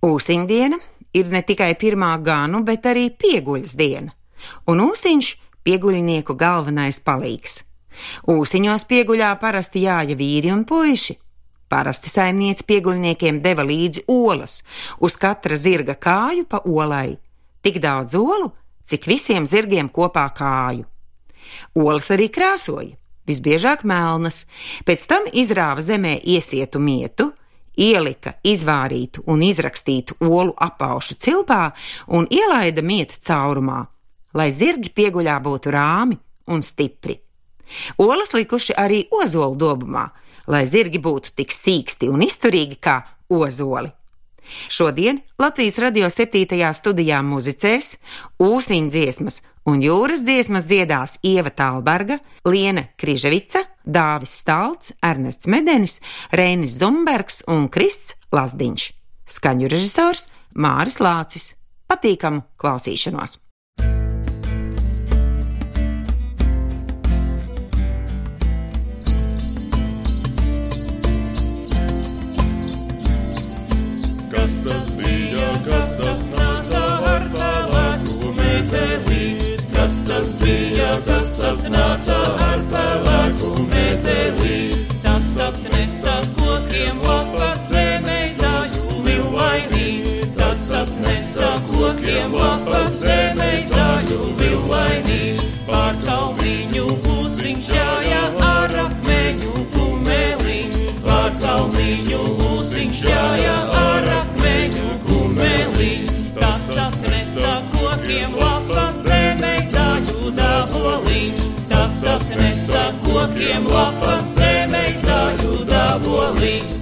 Ūsiņdiena ir ne tikai pirmā ganu, bet arī pieguļas diena, un ūsiņš pieguļnieku galvenais palīgs. Ūsiņos pieguļā parasti jāja vīri un puiši. Parasti saimniece pieguļniekiem deva līdzi olas, uz katra zirga kāju pa olai. Tik daudz olu, cik visiem zirgiem kopā kāju. Olas arī krāsoja, visbiežāk melnas, pēc tam izrāva zemē iesietu mietu, ielika izvārītu un izrakstītu olu apaušu cilpā un ielaida mieta caurumā, lai zirgi pieguļā būtu rāmi un stipri. Olas likuši arī ozolu dobumā, lai zirgi būtu tik sīksti un izturīgi kā ozoli. Šodien Latvijas radio 7. studijā muzicēs ūsiņu dziesmas un jūras dziesmas dziedās Ieva Tālberga, Liena Križevica, Dāvis Stalts, Ernests Medenis, Reinis Zumbergs un Krists Lazdiņš. Skaņu režisors Māris Lācis. Patīkamu klausīšanos! Tas bija, kas atnāca ar pelēku meteli? Tas apnesa kokiem lapas zemē zaļu lilainī. Tas atnesa kokiem lapas zemē zaļu villainī. Pār kalniņu būsiņš jāja ar akmeņu kumeli. Pār kalniņu lūziņš jāja ar akmeņu kumeli. Tas apnesa kokiem lapas kokiem lapas zemē zaļu daboliņu.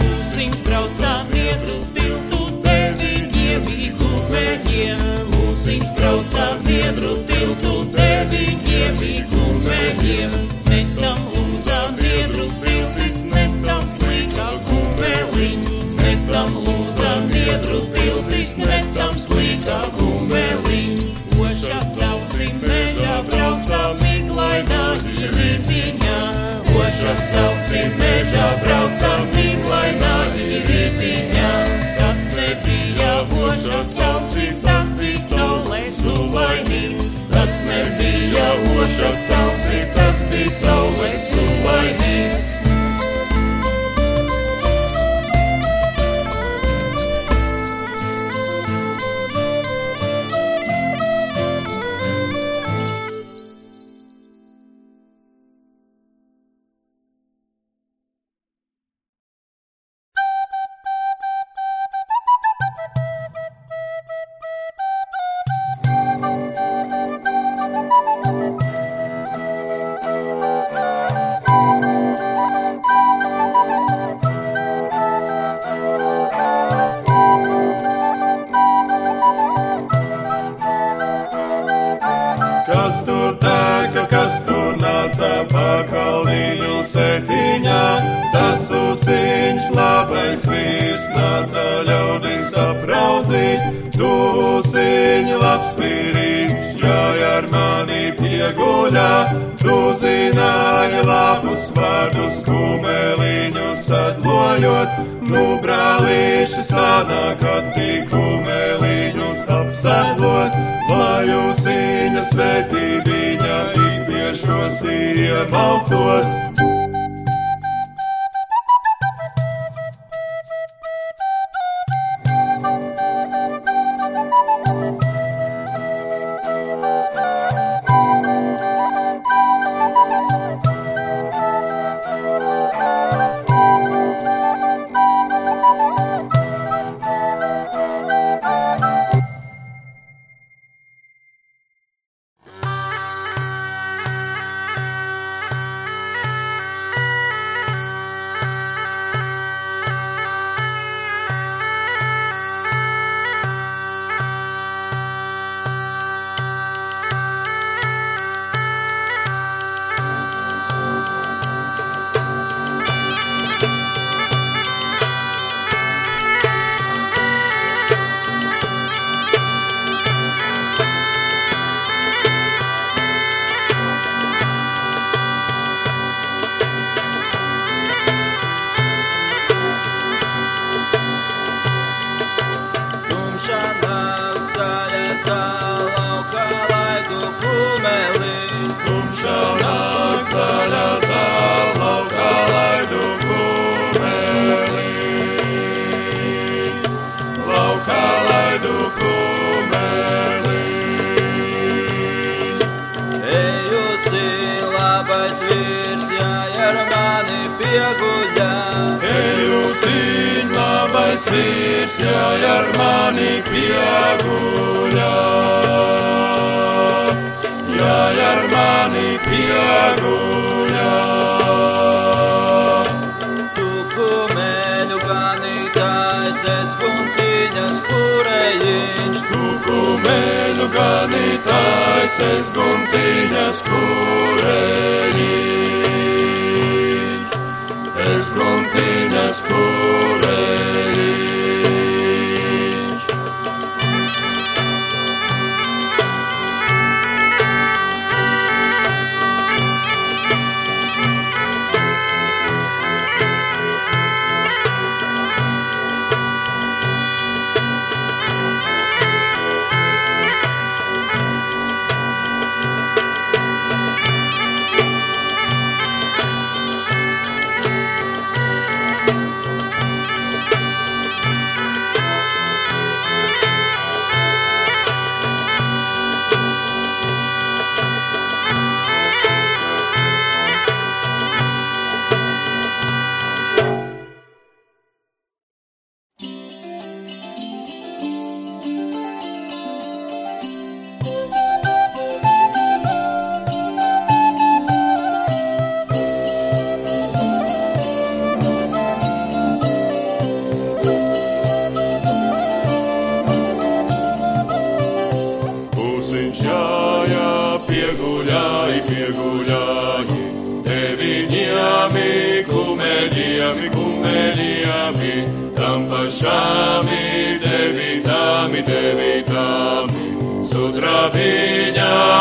Būsiņš braucā niedru tiltu deviņiem īkumeņiem. Mūsiņš braucā biedru tiltu tas bija tas usiņš labais vīrs nāca ļaudis apraudzīt, tu usiņ labs vīriņš, jāj ar mani pieguļā, tu zināji labus vārdus kumeliņus atlojot, nu brālīši sanāk, kad tik kumeliņus apsēdot, lai jūs viņa svētī viņa ikviešos iemaltos. Labais vīrs, jāj ar mani pieguļā. Jāj ar mani pieguļā. Tu kumeļu ganītājs, es guntiņas kurējiņš. Tu kumeļu ganītājs, es gumtiņas kurējiņš.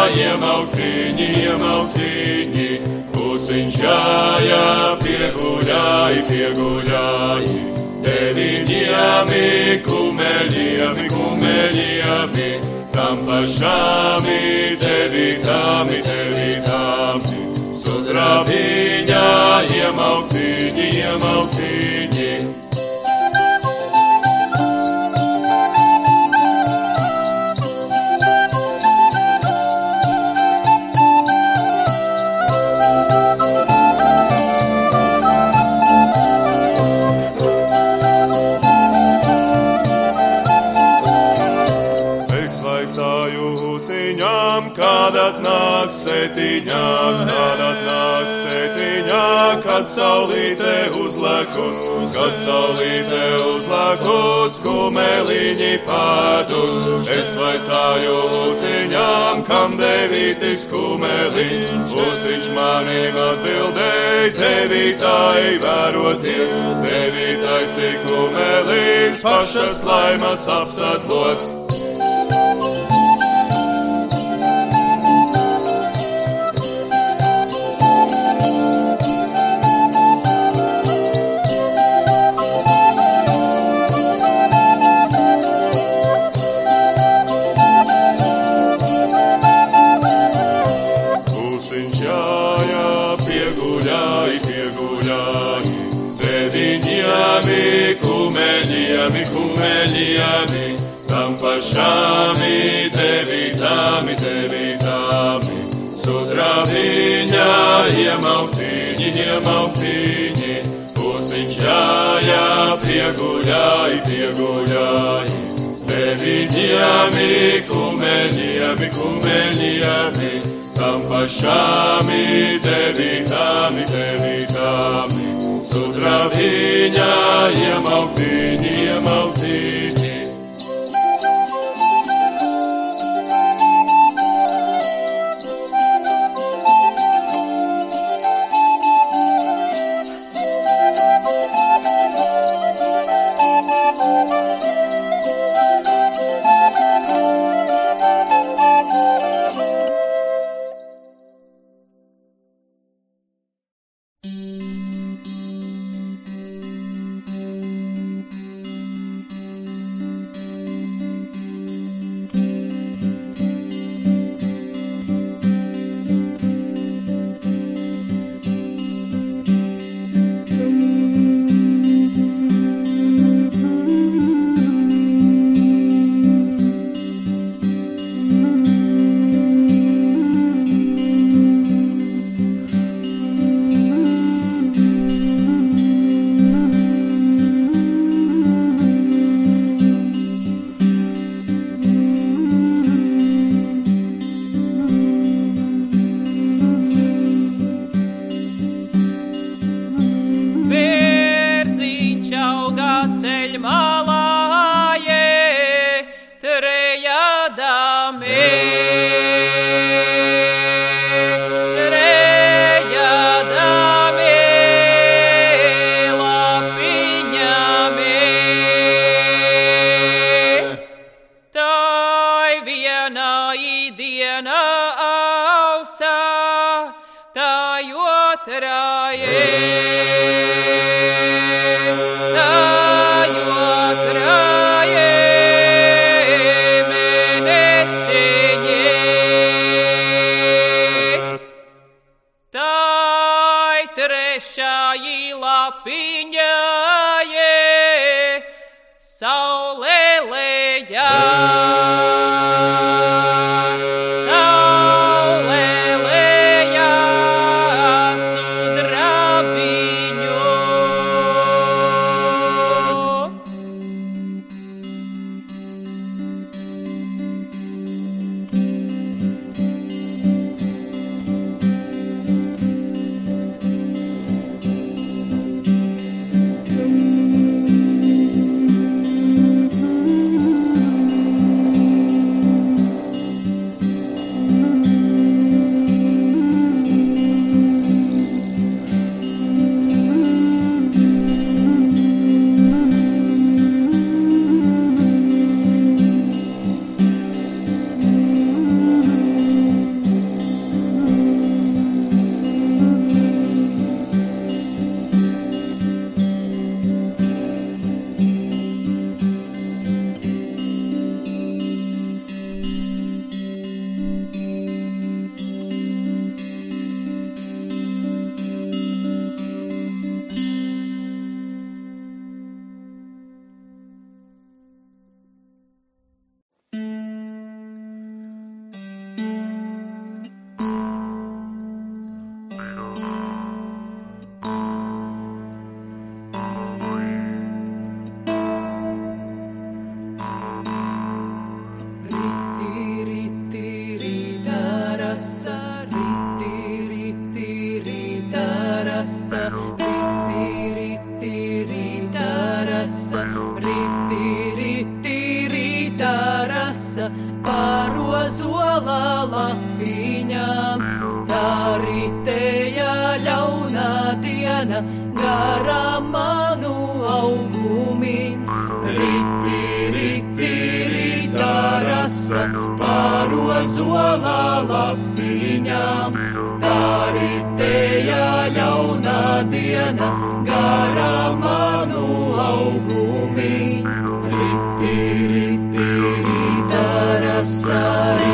Sudrabiņā, iemauktiņi, iemauktiņi, pusiņš jājā, pieguļāji, pieguļāji. Deviņiami, kumeļiami, kumeļiami, tam pašāmi, devītāmi, devītāmi. Sudrabiņā, iemauktiņi, iemauktiņi. Atnāks setiņā, kad atnāks setiņā, kad saulīte uzlekus, kad saulīte uzlekus, kumeliņi pēdus. Es vaicāju ziņām, kam devītis kumeliņš, uziņš manim atbildēja, devītāji vēroties, devītais ir kumeliņš, pašas laimas apsadlots. Kumeļiami, kumeļiami, tam pašāmi, devītāmi, devītāmi, sudrabiņā, iemauktiņi, iemauktiņi, pusiņš jājā, pieguļāji, pieguļāji. Deviņiami, kumeļiami, kumeļiami, tam pašāmi, devītāmi, devītāmi. Sudrabiņā, iemauktiņi, iemauktiņi. dienā, īdienā ausā, tā jotrā jēga. rasa, riti, riti, rīta rasa, riti, riti, rīta rasa, parozolā lapiņām. Tā ritēja ļaunā diena, garā manu augumim. Riti, riti, rīta rasa, parozolā lapiņām. diena garā manu augumi. Riti, riti, rita, rasa, rita.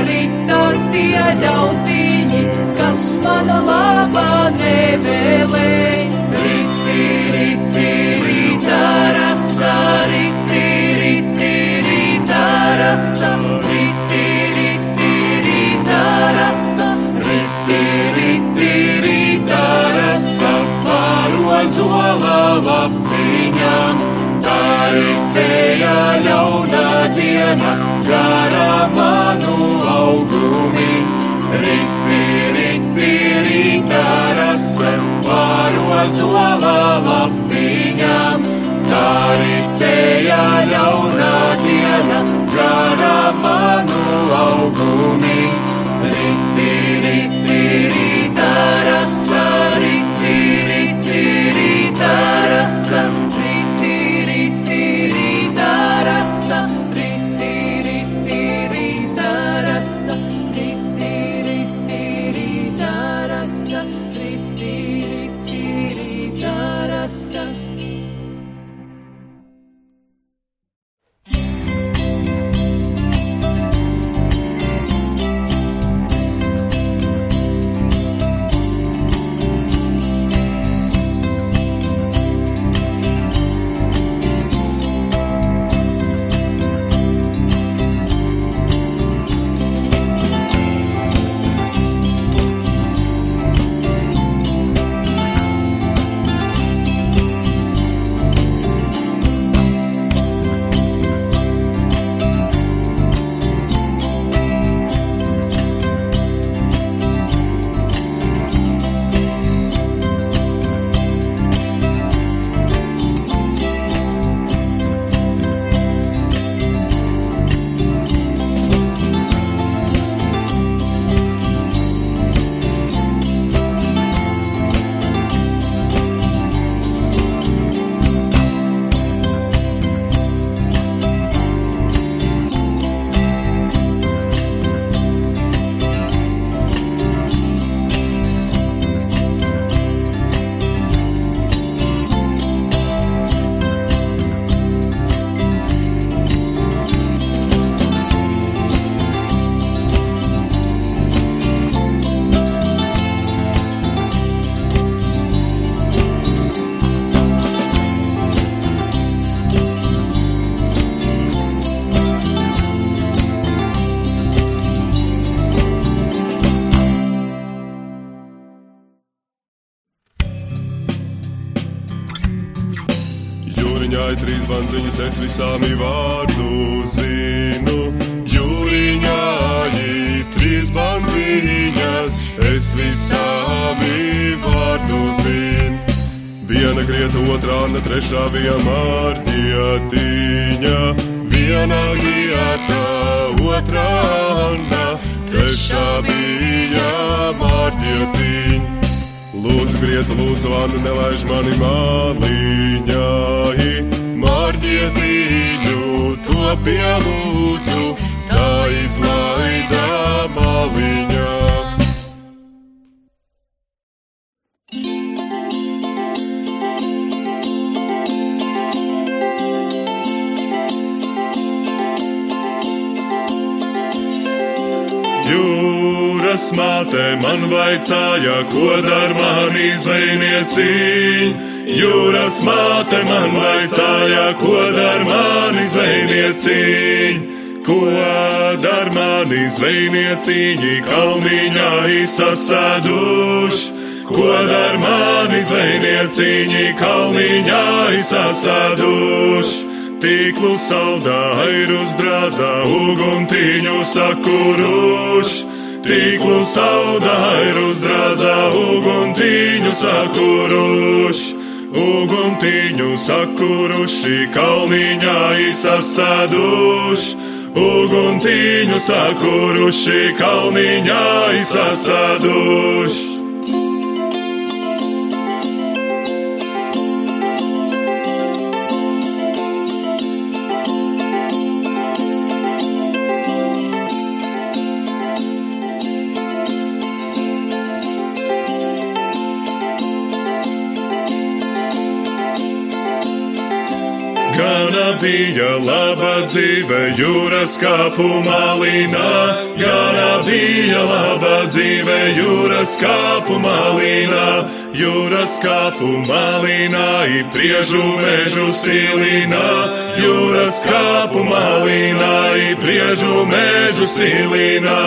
Karita tie ļautiņi, kas mana labā nevēlē. Riti, riti, rītā rasa, riti, riti, rītā rasa, riti, riti, rītā rasa, riti, riti, rītā rasa, parozola lapiņam, karita ļautiņa diena, garā manu augumi. Ripi, ripi, rītā rasa, pārozo lalapiņām, tā ritējā ļauna. Jūriņai trīs bandziņas, es visām vārdu zinu. Jūriņai trīs bandziņas, es visām vārdu zinu. Viena grieta, otrā, ne trešā bija mārķietiņa. Viena grieta, otrā, ne trešā bija mārķietiņa. Lūdzu, grieta, lūdzu, Anna, nelaiž mani māliņai. Mārķietīņu to pielūdzu, tā izlaida māliņā. Jūras māte man vaicāja, ko dar mani zvejnieciņ. Jūras māte man vaicāja, ko dar mani zvejnieciņ. Ko dar mani zvejnieciņi kalniņā izsasēduši? Ko dar mani zvejnieciņi kalniņā izsasēduši? Tīklu saldā, airus drāzā, uguntiņu sakuruš. Tīklu saldā, airus drāzā, uguntiņu sakuruš. Uguntiņu sakuruši, kalniņā izsasēduši. Uguntiņu sakuruši, kalniņā izsasēduši. Gana bija laba dzīve jūras kāpu malīnā, gana bija laba dzīve jūras kāpu malīnā, jūras kāpu malīnā, įpriežu mežu silīnā, jūras kāpu malīnā, įpriežu mežu silīnā,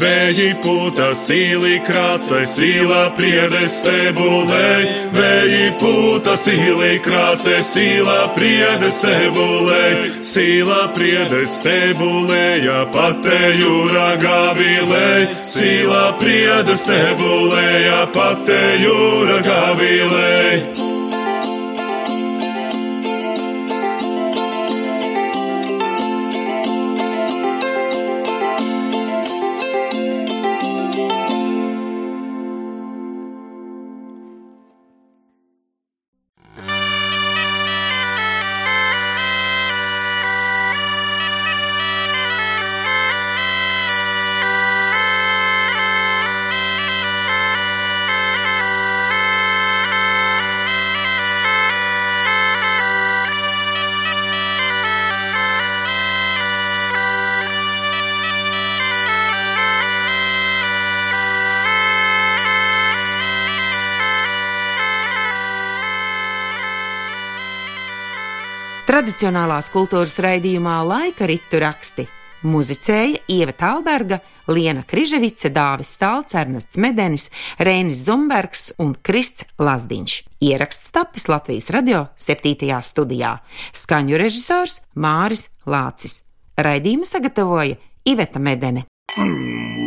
vēji puta sīli krācai, sīla priede stebulei, vēji puta sīli krācai, sīla priede stebulei, sīla priede stebulei, ja patē jūra gavilei, sīla priede stebulei, ja patē jūra gavilei. Tradicionālās kultūras raidījumā laika ritu raksti muzicēja Ieva Talberga, Liena Križevice, Dāvis Stalts, Ernests Medenis, Rēnis Zumbergs un Krists Lazdiņš. Ieraksts tapis Latvijas radio 7. studijā. Skaņu režisors Māris Lācis. Raidījumu sagatavoja Iveta Medene. Wow.